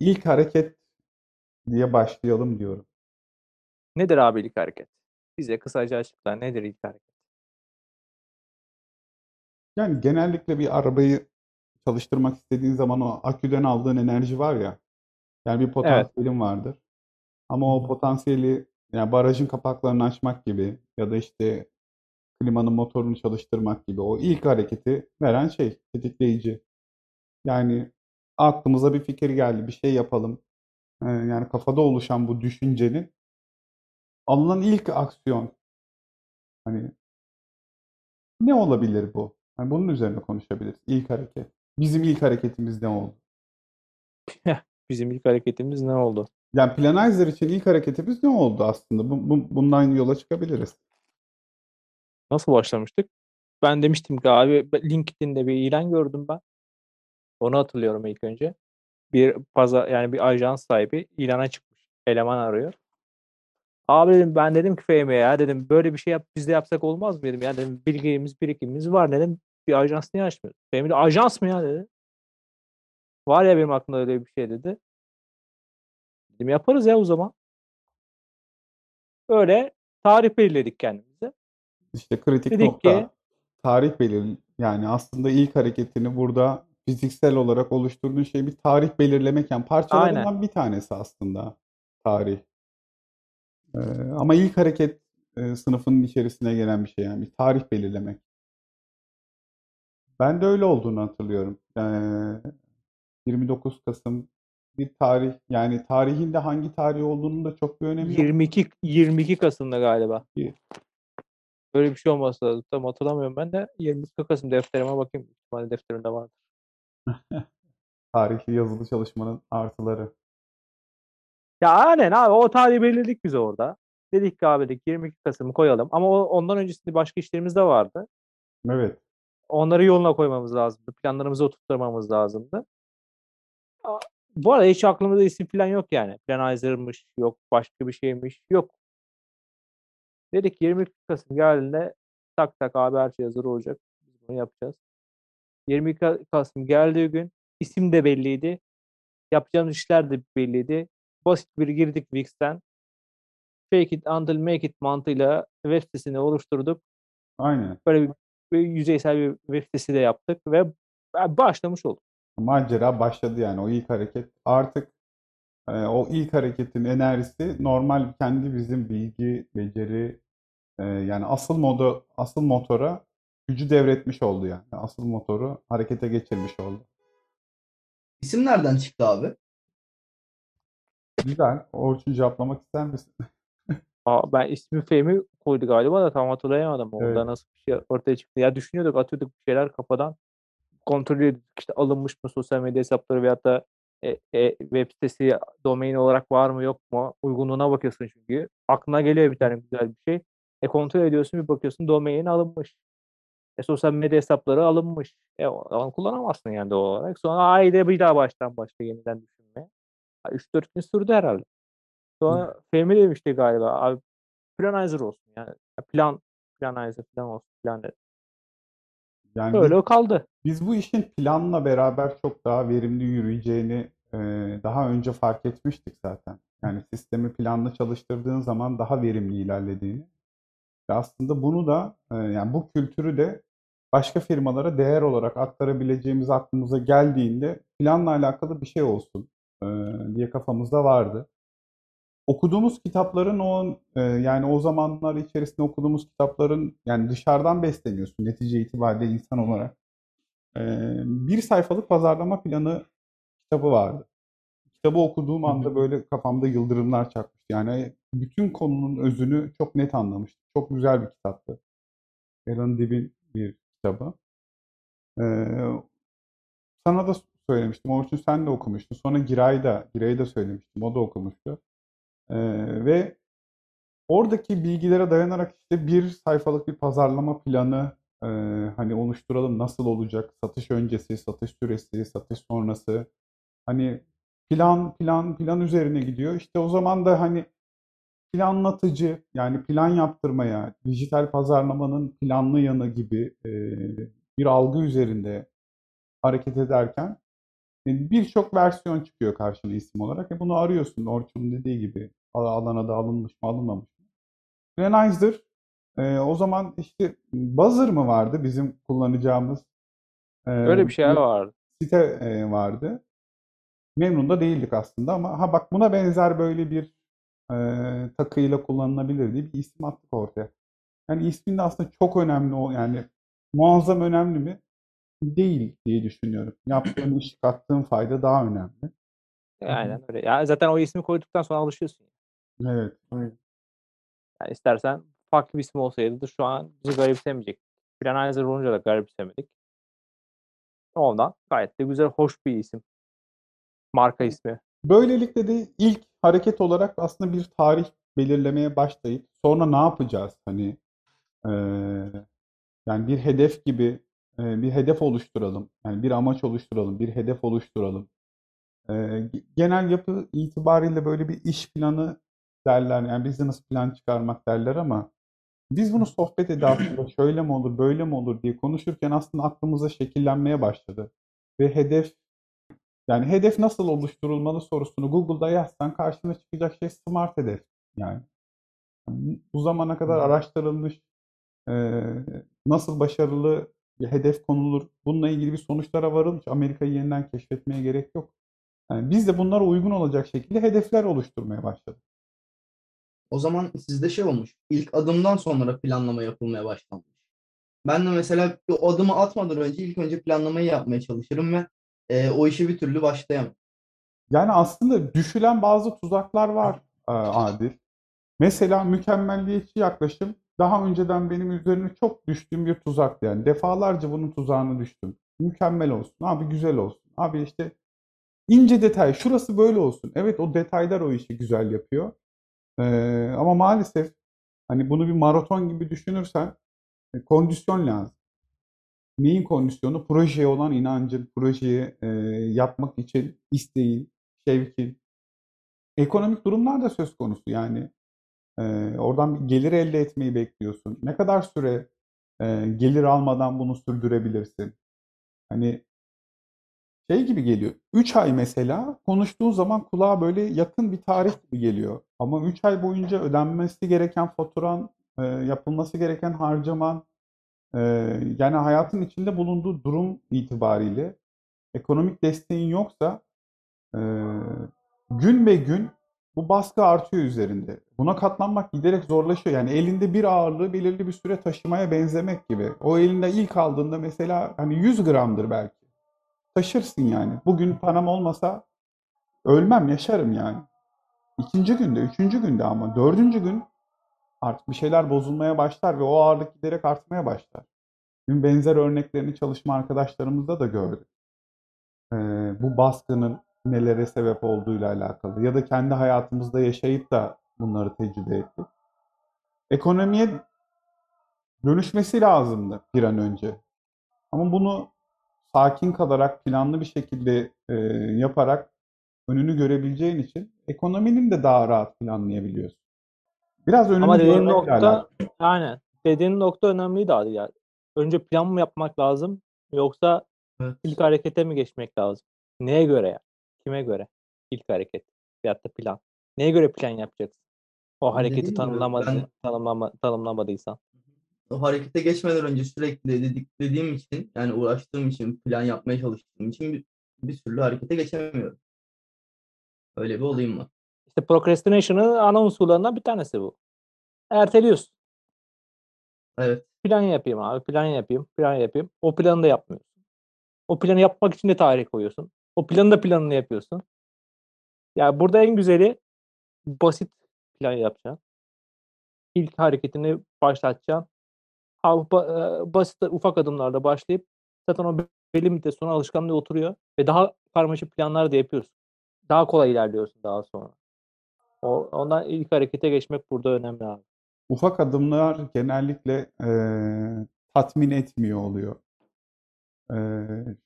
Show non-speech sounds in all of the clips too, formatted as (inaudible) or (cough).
ilk hareket diye başlayalım diyorum. Nedir abi ilk hareket? Bize kısaca açıkla. Nedir ilk hareket? Yani genellikle bir arabayı çalıştırmak istediğin zaman o aküden aldığın enerji var ya. Yani bir Evet. potansiyelin vardır. Ama o potansiyeli yani barajın kapaklarını açmak gibi ya da işte klimanın motorunu çalıştırmak gibi o ilk hareketi veren şey tetikleyici. Yani aklımıza bir fikir geldi, bir şey yapalım. Ee, yani kafada oluşan bu düşüncenin alınan ilk aksiyon. Hani ne olabilir bu? Hani bunun üzerine konuşabiliriz. İlk hareket. Bizim ilk hareketimiz ne oldu? Bizim ilk hareketimiz ne oldu? Yani Planizer için ilk hareketimiz ne oldu aslında? Bu, bu- bundan yola çıkabiliriz. Nasıl başlamıştık? Ben demiştim ki abi LinkedIn'de bir ilan gördüm ben. Onu hatırlıyorum ilk önce. Bir pazar yani bir ajans sahibi ilana çıkmış. Eleman arıyor. Abi dedim ben dedim ki Fehmi'ye ya dedim böyle bir şey yap biz de yapsak olmaz mı dedim. Ya dedim bilgimiz birikimimiz var dedim. Bir ajans niye açmıyoruz? Fehmi de ajans mı ya dedi. Var ya benim aklımda öyle bir şey dedi. Dedim yaparız ya o zaman. Öyle tarih belirledik kendimize. İşte kritik Dedik nokta ki tarih belir yani aslında ilk hareketini burada fiziksel olarak oluşturduğun şey bir tarih belirlemek yani aynen. parçalarından bir tanesi aslında tarih. Ee, ama ilk hareket e, sınıfının içerisine gelen bir şey yani bir tarih belirlemek. Ben de öyle olduğunu hatırlıyorum. Ee, 29 Kasım bir tarih yani tarihin de hangi tarih olduğunun da çok bir önemi yok. 22 22 Kasım'da galiba. Böyle bir şey olması lazım. Tam hatırlamıyorum ben de. 22 Kasım defterime bakayım. İhtimalle defterimde vardır. (laughs) Tarihli yazılı çalışmanın artıları. Ya aynen abi o tarihi belirledik biz orada. Dedik ki abi dedik 22 Kasım'ı koyalım. Ama o, ondan öncesinde başka işlerimiz de vardı. Evet. Onları yoluna koymamız lazımdı. Planlarımızı oturtmamız lazımdı. Bu arada hiç aklımızda isim falan yok yani. Planizer'mış, yok başka bir şeymiş, yok. Dedik 22 Kasım geldiğinde tak tak abi her şey hazır olacak. Bunu yapacağız. 22 Ka- Kasım geldiği gün isim de belliydi. Yapacağımız işler de belliydi. Basit bir girdik Wix'ten. Fake it until make it mantığıyla web sitesini oluşturduk. Aynen. Böyle bir, bir yüzeysel bir web sitesi de yaptık ve başlamış olduk. Macera başladı yani o ilk hareket. Artık e, o ilk hareketin enerjisi normal kendi bizim bilgi, beceri e, yani asıl modu, asıl motora gücü devretmiş oldu yani. Asıl motoru harekete geçirmiş oldu. İsim nereden çıktı abi? Güzel. Orçun cevaplamak ister misin? (laughs) Aa, ben ismi Fehmi koydu galiba da tam hatırlayamadım. Orada Evet. nasıl bir şey ortaya çıktı. Ya düşünüyorduk, atıyorduk bir şeyler kafadan. Kontrol ediyorduk işte alınmış mı sosyal medya hesapları veyahut da e, e, web sitesi domain olarak var mı yok mu? Uygunluğuna bakıyorsun çünkü. Aklına geliyor bir tane güzel bir şey. E kontrol ediyorsun bir bakıyorsun domain alınmış. E, sosyal medya hesapları alınmış. E, onu kullanamazsın yani doğal olarak. Sonra ayda bir daha baştan başla yeniden düşünmeye. 3-4 gün sürdü herhalde. Sonra Fehmi demişti galiba abi Planizer olsun yani. Plan Planizer plan olsun plan dedi. Yani Öyle biz, kaldı. biz bu işin planla beraber çok daha verimli yürüyeceğini e, daha önce fark etmiştik zaten. Yani sistemi planla çalıştırdığın zaman daha verimli ilerlediğini. Ve aslında bunu da e, yani bu kültürü de başka firmalara değer olarak aktarabileceğimiz aklımıza geldiğinde planla alakalı bir şey olsun e, diye kafamızda vardı. Okuduğumuz kitapların o e, yani o zamanlar içerisinde okuduğumuz kitapların yani dışarıdan besleniyorsun netice itibariyle insan olarak. Bir sayfalık pazarlama planı kitabı vardı. Kitabı okuduğum anda böyle kafamda yıldırımlar çakmıştı. Yani bütün konunun özünü çok net anlamıştım. Çok güzel bir kitaptı. Alan Dib'in bir kitabı. Ee, sana da söylemiştim. Orçun sen de okumuştun. Sonra Giray'ı da, Giray'ı da söylemiştim. O da okumuştu. Ee, ve oradaki bilgilere dayanarak işte bir sayfalık bir pazarlama planı e, hani oluşturalım. Nasıl olacak? Satış öncesi, satış süresi, satış sonrası. Hani plan, plan, plan üzerine gidiyor. İşte o zaman da hani planlatıcı yani plan yaptırmaya, dijital pazarlamanın planlı yanı gibi e, bir algı üzerinde hareket ederken E, Birçok versiyon çıkıyor karşına isim olarak. E bunu arıyorsun. Orçun'un dediği gibi Al- alana da alınmış mı alınmamış mı? Granizer e, o zaman işte Buzzer mı vardı bizim kullanacağımız e, Öyle bir şeyler vardı. site e, vardı. Memnun da değildik aslında ama ha bak buna benzer böyle bir e, takıyla kullanılabilir diye bir isim attık ortaya. Yani ismin de aslında çok önemli o yani muazzam önemli mi? Değil diye düşünüyorum. Yaptığın iş, kattığın fayda daha önemli. Aynen öyle. Ya zaten o ismi koyduktan sonra alışıyorsun. Evet. Yani istersen farklı bir isim olsaydı da şu an bizi garipsemeyecek. Planizer olunca da garipsemedik. Ondan gayet de güzel, hoş bir isim. Marka ismi. Böylelikle de ilk hareket olarak aslında bir tarih belirlemeye başlayıp sonra ne yapacağız? Hani e, yani bir hedef gibi e, bir hedef oluşturalım. Yani bir amaç oluşturalım, bir hedef oluşturalım. E, ge- genel yapı itibariyle böyle bir iş planı derler. Yani business plan çıkarmak derler ama biz bunu sohbet edasında şöyle mi olur, böyle mi olur diye konuşurken aslında aklımıza şekillenmeye başladı. Ve hedef yani hedef nasıl oluşturulmalı sorusunu Google'da yazsan karşına çıkacak şey smart hedef. Yani bu zamana kadar araştırılmış e, nasıl başarılı bir hedef konulur, bununla ilgili bir sonuçlara varılmış. Amerika'yı yeniden keşfetmeye gerek yok. Yani biz de bunlara uygun olacak şekilde hedefler oluşturmaya başladık. O zaman sizde şey olmuş. İlk adımdan sonra planlama yapılmaya başlanmış. Ben de mesela o adımı atmadan önce ilk önce planlamayı yapmaya çalışırım ve e, o işe bir türlü başlayamam. Yani aslında düşülen bazı tuzaklar var Adil. Mesela mükemmelliyetçi yaklaşım daha önceden benim üzerine çok düştüğüm bir tuzaktı. Yani defalarca bunun tuzağına düştüm. Mükemmel olsun, abi güzel olsun, abi işte ince detay, şurası böyle olsun. Evet o detaylar o işi güzel yapıyor. Ee, ama maalesef hani bunu bir maraton gibi düşünürsen e, kondisyon lazım. Neyin kondisyonu? Projeye olan inancın, projeyi e, yapmak için isteğin, şevkin. Ekonomik durumlar da söz konusu yani. e, oradan bir gelir elde etmeyi bekliyorsun. Ne kadar süre e, gelir almadan bunu sürdürebilirsin? Hani şey gibi geliyor. 3 ay mesela konuştuğun zaman kulağa böyle yakın bir tarih gibi geliyor. Ama 3 ay boyunca ödenmesi gereken faturan, e, yapılması gereken harcaman, yani hayatın içinde bulunduğu durum itibariyle ekonomik desteğin yoksa e, gün be gün bu baskı artıyor üzerinde. Buna katlanmak giderek zorlaşıyor. Yani elinde bir ağırlığı belirli bir süre taşımaya benzemek gibi. O elinde ilk aldığında mesela hani 100 gramdır belki. Taşırsın yani. Bugün param olmasa ölmem, yaşarım yani. İkinci günde, üçüncü günde ama dördüncü gün artık bir şeyler bozulmaya başlar ve o ağırlık giderek artmaya başlar. Dün benzer örneklerini çalışma arkadaşlarımızda da gördük. Ee, bu baskının nelere sebep olduğuyla alakalı ya da kendi hayatımızda yaşayıp da bunları tecrübe ettik. Ekonomiye dönüşmesi lazımdı bir an önce. Ama bunu sakin kalarak, planlı bir şekilde e, yaparak önünü görebileceğin için ekonominin de daha rahat planlayabiliyorsun. Biraz önünü Ama dediğin nokta alakalı. aynen. Dediğin nokta önemliydi abi ya. Önce plan mı yapmak lazım yoksa Evet. ilk harekete mi geçmek lazım? Neye göre ya? Kime göre? İlk hareket veyahut da plan. Neye göre plan yapacaksın? O hareketi dediğim gibi tanımlamadı, ben- tanımlama, tanımlamadıysan. O harekete geçmeden önce sürekli dedik dediğim için yani uğraştığım için plan yapmaya çalıştığım için bir, bir türlü harekete geçemiyorum. Öyle bir olayım var. İşte procrastination'ın ana unsurlarından bir tanesi bu. Erteliyorsun. Evet. Plan yapayım abi, plan yapayım, plan yapayım. O planı da yapmıyorsun. O planı yapmak için de tarih koyuyorsun. O planın da planını yapıyorsun. Ya burada en güzeli basit plan yapacaksın. İlk hareketini başlatacaksın. E, basit ufak adımlarla başlayıp zaten o belli müddet sonra alışkanlığı oturuyor ve daha karmaşık planlar da yapıyorsun. Daha kolay ilerliyorsun daha sonra. Ondan ilk harekete geçmek burada önemli abi. Ufak adımlar genellikle eee, tatmin etmiyor oluyor. Eee,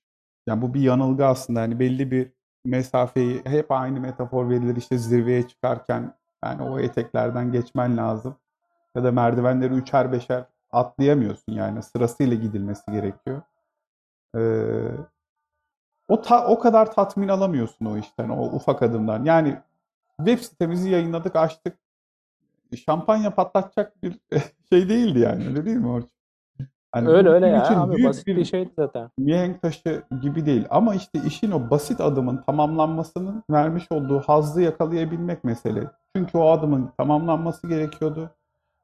yani bu bir yanılgı aslında. Yani belli bir mesafeyi hep aynı metafor verilir işte zirveye çıkarken yani o eteklerden geçmen lazım. Ya da merdivenleri üçer beşer atlayamıyorsun yani sırasıyla gidilmesi gerekiyor. Eee, o ta- o kadar tatmin alamıyorsun o işten, o ufak adımdan. Yani web sitemizi yayınladık, açtık. Şampanya patlatacak bir (laughs) şey değildi yani. Öyle değil mi Orçun? Hani Öyle öyle ya abi büyük basit bir bir şeydi zaten. mihenk taşı gibi değil. Ama işte işin o basit adımın tamamlanmasının vermiş olduğu hazzı yakalayabilmek mesele. Çünkü o adımın tamamlanması gerekiyordu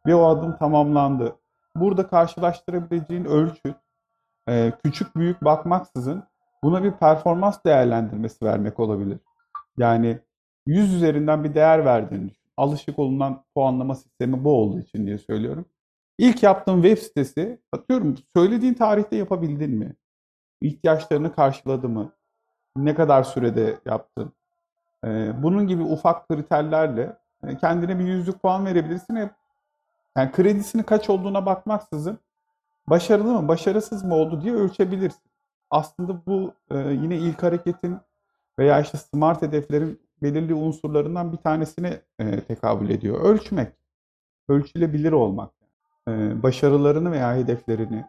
ve o adım tamamlandı. Burada karşılaştırabileceğin ölçüt e, küçük büyük bakmaksızın buna bir performans değerlendirmesi vermek olabilir. Yani 100 üzerinden bir değer verdiğini düşün. Alışık olunan puanlama sistemi bu olduğu için diye söylüyorum. İlk yaptığın web sitesi, atıyorum söylediğin tarihte yapabildin mi? İhtiyaçlarını karşıladı mı? Ne kadar sürede yaptın? Ee, bunun gibi ufak kriterlerle e, kendine bir yüzlük puan verebilirsin. Hep yani kredisini kaç olduğuna bakmaksızın başarılı mı, başarısız mı oldu diye ölçebilirsin. Aslında bu e, yine ilk hareketin veya işte smart hedeflerin belirli unsurlarından bir tanesine e, tekabül ediyor. Ölçmek, ölçülebilir olmak. E, başarılarını veya hedeflerini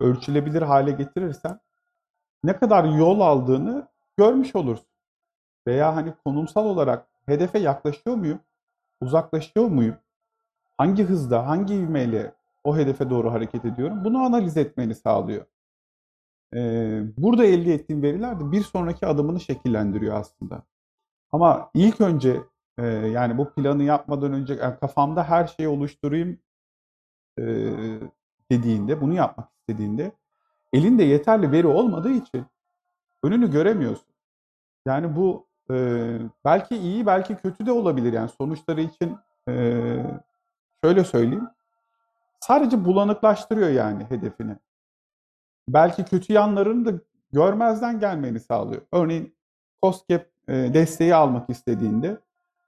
ölçülebilir hale getirirsen ne kadar yol aldığını görmüş olursun. Veya hani konumsal olarak hedefe yaklaşıyor muyum? Uzaklaşıyor muyum? Hangi hızda, hangi ivmeyle o hedefe doğru hareket ediyorum? Bunu analiz etmeni sağlıyor. Ee, burada elde ettiğim veriler de bir sonraki adımını şekillendiriyor aslında. Ama ilk önce e, yani bu planı yapmadan önce yani kafamda her şeyi oluşturayım e, dediğinde, bunu yapmak istediğinde elinde yeterli veri olmadığı için önünü göremiyorsun. Yani bu e, belki iyi, belki kötü de olabilir. Yani sonuçları için e, şöyle söyleyeyim. Sadece bulanıklaştırıyor yani hedefini. Belki kötü yanlarını da görmezden gelmeni sağlıyor. Örneğin COSGAP desteği almak istediğinde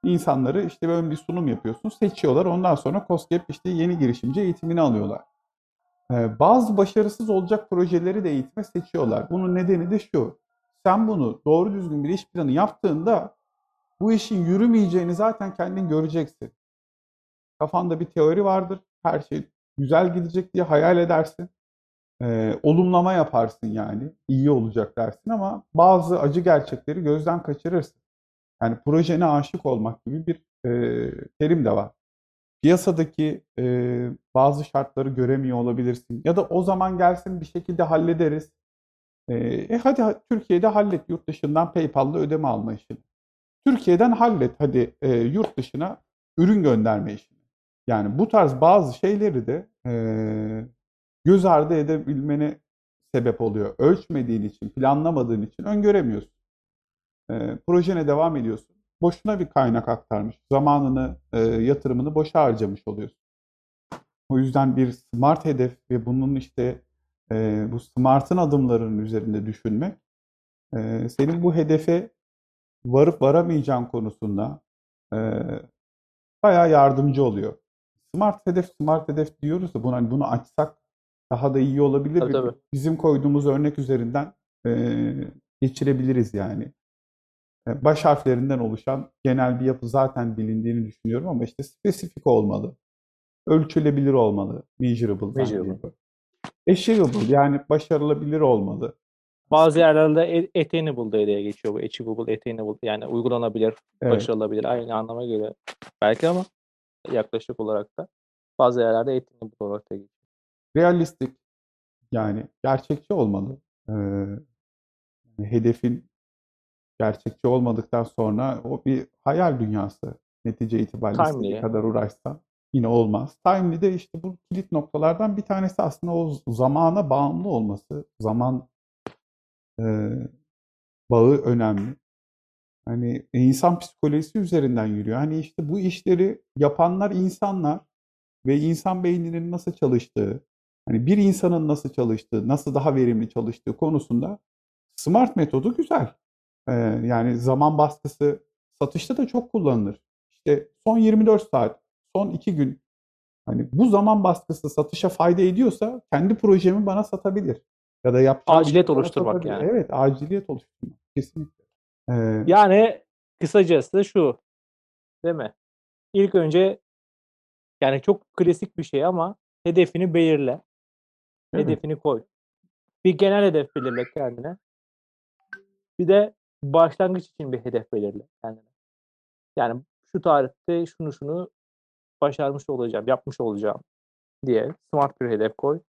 insanları işte böyle bir sunum yapıyorsun, seçiyorlar. Ondan sonra COSGAP işte yeni girişimci eğitimini alıyorlar. E, bazı başarısız olacak projeleri de eğitime seçiyorlar. Bunun nedeni de şu. Sen bunu doğru düzgün bir iş planı yaptığında bu işin yürümeyeceğini zaten kendin göreceksin. Kafanda bir teori vardır. Her şey güzel gidecek diye hayal edersin. Ee, olumlama yaparsın yani. iyi olacak dersin ama bazı acı gerçekleri gözden kaçırırsın. Yani projene aşık olmak gibi bir e, terim de var. Piyasadaki e, bazı şartları göremiyor olabilirsin. Ya da o zaman gelsin bir şekilde hallederiz. E, e hadi ha- Türkiye'de hallet yurt dışından PayPal'la ödeme alma işini. Türkiye'den hallet hadi e, yurt dışına ürün gönderme işini. Yani bu tarz bazı şeyleri de e, göz ardı edebilmene sebep oluyor. Ölçmediğin için, planlamadığın için öngöremiyorsun. E, projene devam ediyorsun. Boşuna bir kaynak aktarmış. Zamanını, e, yatırımını boşa harcamış oluyorsun. O yüzden bir smart hedef ve bunun işte e, bu smart'ın adımlarının üzerinde düşünmek e, senin bu hedefe varıp varamayacağın konusunda e, bayağı yardımcı oluyor. Smart hedef, smart hedef diyoruz da bunu, hani bunu açsak daha da iyi olabilir Tabii tabii. bizim koyduğumuz örnek üzerinden e, geçirebiliriz yani. E, Baş harflerinden oluşan genel bir yapı zaten bilindiğini düşünüyorum ama işte spesifik olmalı. Ölçülebilir olmalı. Measurable. Measurable. Achievable yani başarılabilir olmalı. Bazı yerlerde a- attainable devreye geçiyor bu. Achievable, attainable yani uygulanabilir, Evet. başarılabilir aynı anlama geliyor. Belki ama yaklaşık olarak da bazı yerlerde attainable olarak da geçiyor. Realistik yani gerçekçi olmalı. Ee, hedefin gerçekçi olmadıktan sonra o bir hayal dünyası. Netice itibariyle Timely. kadar uğraşsan yine olmaz. Timely de işte bu kilit noktalardan bir tanesi aslında o zamana bağımlı olması. Zaman e, bağı önemli. Hani insan psikolojisi üzerinden yürüyor. Hani işte bu işleri yapanlar insanlar ve insan beyninin nasıl çalıştığı, hani bir insanın nasıl çalıştığı, nasıl daha verimli çalıştığı konusunda smart metodu güzel. Ee, yani zaman baskısı satışta da çok kullanılır. İşte son 24 saat, son 2 gün hani bu zaman baskısı satışa fayda ediyorsa kendi projemi bana satabilir. Ya da yapacağım Aciliyet bana oluşturmak satabilir. yani. Evet, aciliyet oluşturmak. Kesinlikle. Ee, Yani kısacası şu değil mi? İlk önce yani çok klasik bir şey ama hedefini belirle. Evet. Hedefini koy. Bir genel hedef belirle kendine. Bir de başlangıç için bir hedef belirle kendine. Yani şu tarihte şunu şunu başarmış olacağım, yapmış olacağım diye smart bir hedef koy.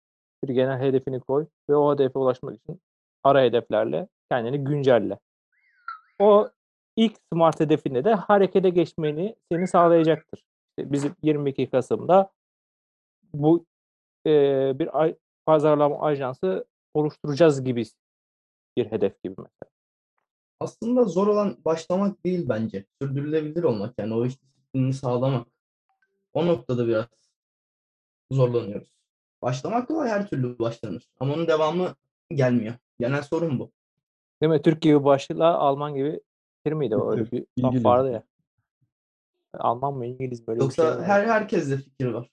Bir genel hedefini koy ve o hedefe ulaşmak için ara hedeflerle kendini güncelle. O ilk smart hedefinde de harekete geçmeni seni sağlayacaktır. Bizim 22 Kasım'da bu e, bir pazarlama ajansı oluşturacağız gibi bir hedef gibi mesela. Aslında zor olan başlamak değil bence. Sürdürülebilir olmak yani o iş disiplinini sağlamak. O noktada biraz zorlanıyoruz. Başlamak kolay her türlü başlanır. Ama onun devamı gelmiyor. Genel sorun bu. Değil mi? Türk gibi başla, Alman gibi bir miydi o? Öyle bir laf vardı ya. Alman mı İngiliz böyle bir şey Yoksa her herkeste fikir var.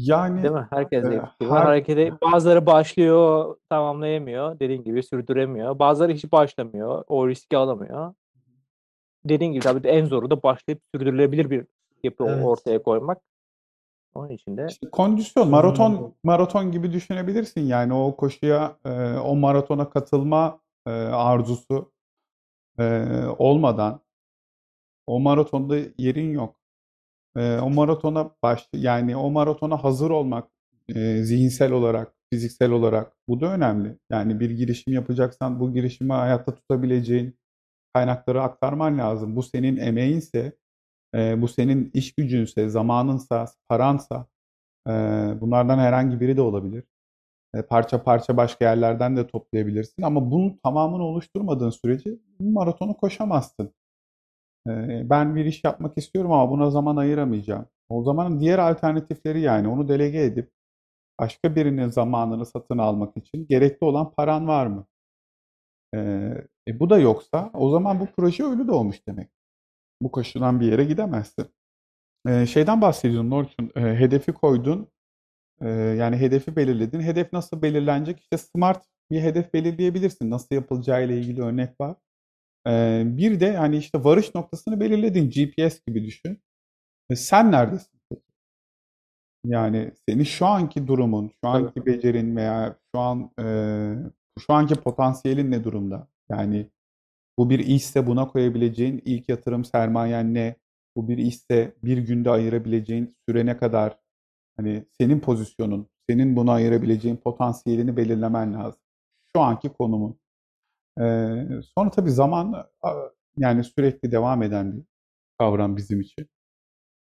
Yani Değil mi? Herkes e, her- Harekete bazıları başlıyor, tamamlayamıyor. Dediğin gibi sürdüremiyor. Bazıları hiç başlamıyor. O riski alamıyor. Dediğin gibi tabii en zoru da başlayıp sürdürülebilir bir yapı Evet. ortaya koymak. Onun için de İşte kondisyon, maraton yok. maraton gibi düşünebilirsin yani o koşuya, o maratona katılma arzusu olmadan o maratonda yerin yok. E, o maratona baş yani o maratona hazır olmak e, zihinsel olarak, fiziksel olarak bu da önemli. Yani bir girişim yapacaksan bu girişimi hayatta tutabileceğin kaynakları aktarman lazım. Bu senin emeğinse, e, bu senin iş gücünse, zamanınsa, paransa e, bunlardan herhangi biri de olabilir. E, parça parça başka yerlerden de toplayabilirsin ama bunun tamamını oluşturmadığın sürece bu maratonu koşamazsın. E, ben bir iş yapmak istiyorum ama buna zaman ayıramayacağım. O zaman diğer alternatifleri yani onu delege edip başka birinin zamanını satın almak için gerekli olan paran var mı? E, e, bu da yoksa o zaman bu proje ölü doğmuş demek. Bu koşudan bir yere gidemezsin. E, şeyden bahsediyordun Orçun, e, hedefi koydun. Ee, yani hedefi belirledin. Hedef nasıl belirlenecek? İşte smart bir hedef belirleyebilirsin. Nasıl yapılacağı ile ilgili örnek var. Ee, bir de hani işte varış noktasını belirledin. GPS gibi düşün. E, sen neredesin? Yani senin şu anki durumun, şu anki becerin veya şu an e, şu anki potansiyelin ne durumda? Yani bu bir işse buna koyabileceğin ilk yatırım sermayen ne? Bu bir işse bir günde ayırabileceğin süre ne kadar? Hani senin pozisyonun, senin buna ayırabileceğin potansiyelini belirlemen lazım. Şu anki konumun. Sonra tabii zaman yani sürekli devam eden bir kavram bizim için.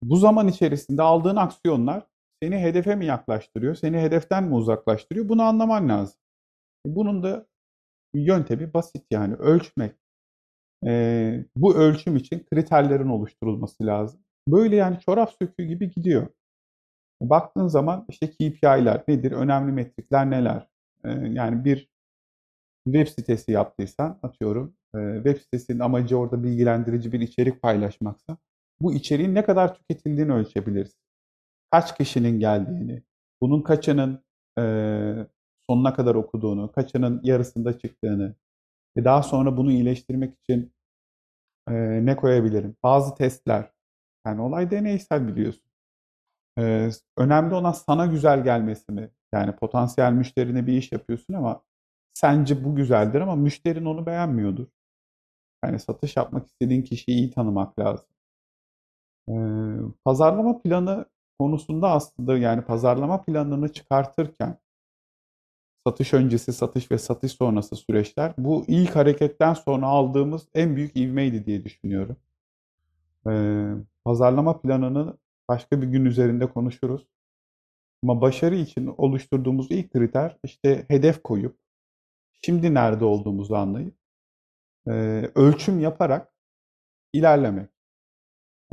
Bu zaman içerisinde aldığın aksiyonlar seni hedefe mi yaklaştırıyor, seni hedeften mi uzaklaştırıyor? Bunu anlaman lazım. Bunun da yöntemi basit yani ölçmek. Ee, bu ölçüm için kriterlerin oluşturulması lazım. Böyle yani çorap söküğü gibi gidiyor. Baktığın zaman işte KPI'ler nedir? Önemli metrikler neler? Ee, yani bir web sitesi yaptıysan atıyorum e, web sitesinin amacı orada bilgilendirici bir içerik paylaşmaksa bu içeriğin ne kadar tüketildiğini ölçebiliriz. Kaç kişinin geldiğini, bunun kaçının e, sonuna kadar okuduğunu, kaçının yarısında çıktığını ve daha sonra bunu iyileştirmek için e, ne koyabilirim? Bazı testler. Yani olay deneysel biliyorsun. Önemli olan sana güzel gelmesi mi? Yani potansiyel müşterine bir iş yapıyorsun ama sence bu güzeldir ama müşterin onu beğenmiyordur. Yani satış yapmak istediğin kişiyi iyi tanımak lazım. Ee, pazarlama planı konusunda aslında yani pazarlama planını çıkartırken satış öncesi, satış ve satış sonrası süreçler bu ilk hareketten sonra aldığımız en büyük ivmeydi diye düşünüyorum. Ee, pazarlama planını başka bir gün üzerinde konuşuruz. Ama başarı için oluşturduğumuz ilk kriter işte hedef koyup şimdi nerede olduğumuzu anlayıp e, ölçüm yaparak ilerlemek.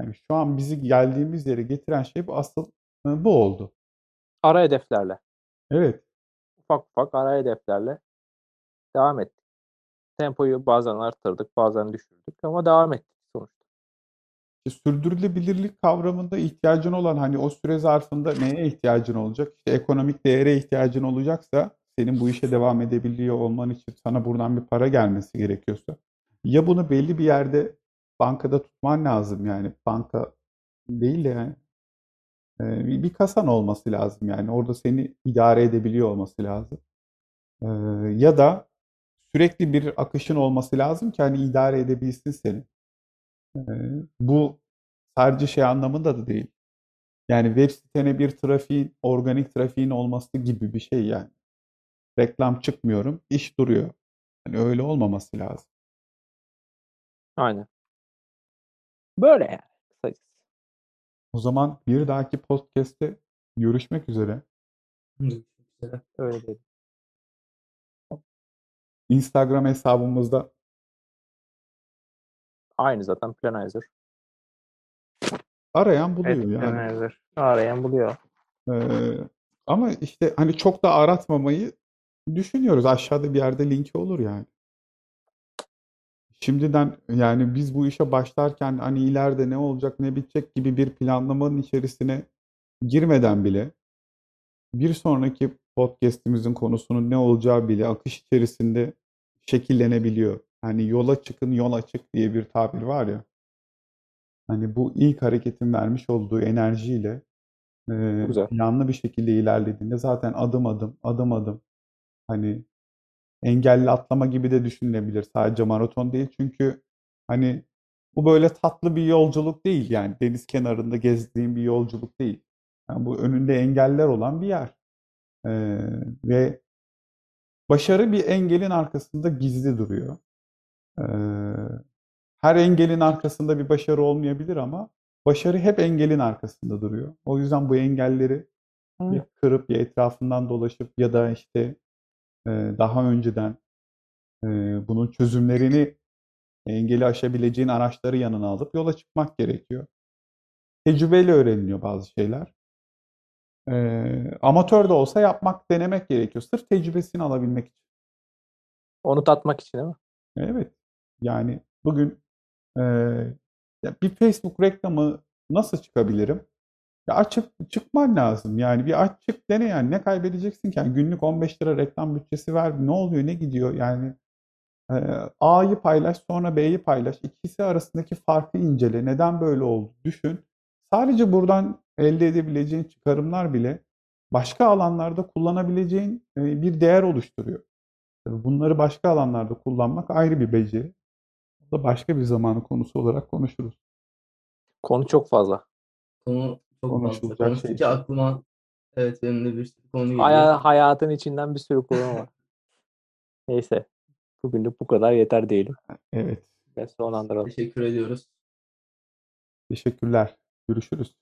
Yani şu an bizi geldiğimiz yere getiren şey bu asıl e, bu oldu. ara hedeflerle, Evet. ufak ufak ara hedeflerle devam ettik. Tempoyu bazen arttırdık, bazen düşürdük ama devam ettik sonuçta. İşte sürdürülebilirlik kavramında ihtiyacın olan hani o süre zarfında neye ihtiyacın olacak? İşte ekonomik değere ihtiyacın olacaksa senin bu işe devam edebiliyor olman için sana buradan bir para gelmesi gerekiyorsa ya bunu belli bir yerde bankada tutman lazım yani banka değil de yani bir, kasan olması lazım yani orada seni idare edebiliyor olması lazım. Ya da sürekli bir akışın olması lazım ki hani idare edebilsin seni. Bu sadece şey anlamında da değil. Yani web sitene bir trafiğin, organik trafiğin olması gibi bir şey yani. Reklam çıkmıyorum, iş duruyor. Yani öyle olmaması lazım. Aynen. Böyle yani. Kısacası. O zaman bir dahaki podcast'te görüşmek üzere. Görüşmek üzere. Öyle dedim. Instagram hesabımızda Aynı zaten Planizer. arayan buluyor Evet, yani. Planizer. Arayan buluyor. Ee, ama işte hani çok da aratmamayı düşünüyoruz. Aşağıda bir yerde linki olur yani. Şimdiden yani biz bu işe başlarken hani ileride ne olacak ne bitecek gibi bir planlamanın içerisine girmeden bile bir sonraki podcast'imizin konusunun ne olacağı bile akış içerisinde şekillenebiliyor. Hani yola çıkın yol açık diye bir tabir var ya. Hani bu ilk hareketin vermiş olduğu enerjiyle e, Güzel. planlı bir şekilde ilerlediğinde zaten adım adım adım adım hani engelli atlama gibi de düşünülebilir. Sadece maraton değil çünkü hani bu böyle tatlı bir yolculuk değil yani deniz kenarında gezdiğim bir yolculuk değil. Yani bu önünde engeller olan bir yer. Ee, ve başarı bir engelin arkasında gizli duruyor. Ee, her engelin arkasında bir başarı olmayabilir ama başarı hep engelin arkasında duruyor. O yüzden bu engelleri ya kırıp ya etrafından dolaşıp ya da işte daha önceden bunun çözümlerini engeli aşabileceğin araçları yanına alıp yola çıkmak gerekiyor. Tecrübeyle öğreniliyor bazı şeyler. Amatör de olsa yapmak, denemek gerekiyor. Sırf tecrübesini alabilmek için. Onu tatmak için değil mi? Evet. Yani bugün e, bir Facebook reklamı nasıl çıkabilirim? Ya açıp çıkman lazım. Yani bir aç çık dene yani. Ne kaybedeceksin ki? Yani günlük 15 lira reklam bütçesi ver. Ne oluyor? Ne gidiyor? Yani e, A'yı paylaş sonra B'yi paylaş. İkisi arasındaki farkı incele. Neden böyle oldu? Düşün. Sadece buradan elde edebileceğin çıkarımlar bile başka alanlarda kullanabileceğin e, bir değer oluşturuyor. Tabii Bunları başka alanlarda kullanmak ayrı bir beceri. Bu da başka bir zamanı konusu olarak konuşuruz. Konu çok fazla. Konu çok fazla. Konuşulacak şey çok. aklıma evet benim de bir sürü konu geliyor. Haya- hayatın içinden bir sürü konu var. (laughs) Neyse. Bugünlük bu kadar yeter diyelim. Evet. Ve sonlandıralım. Teşekkür ediyoruz. Teşekkürler. Görüşürüz.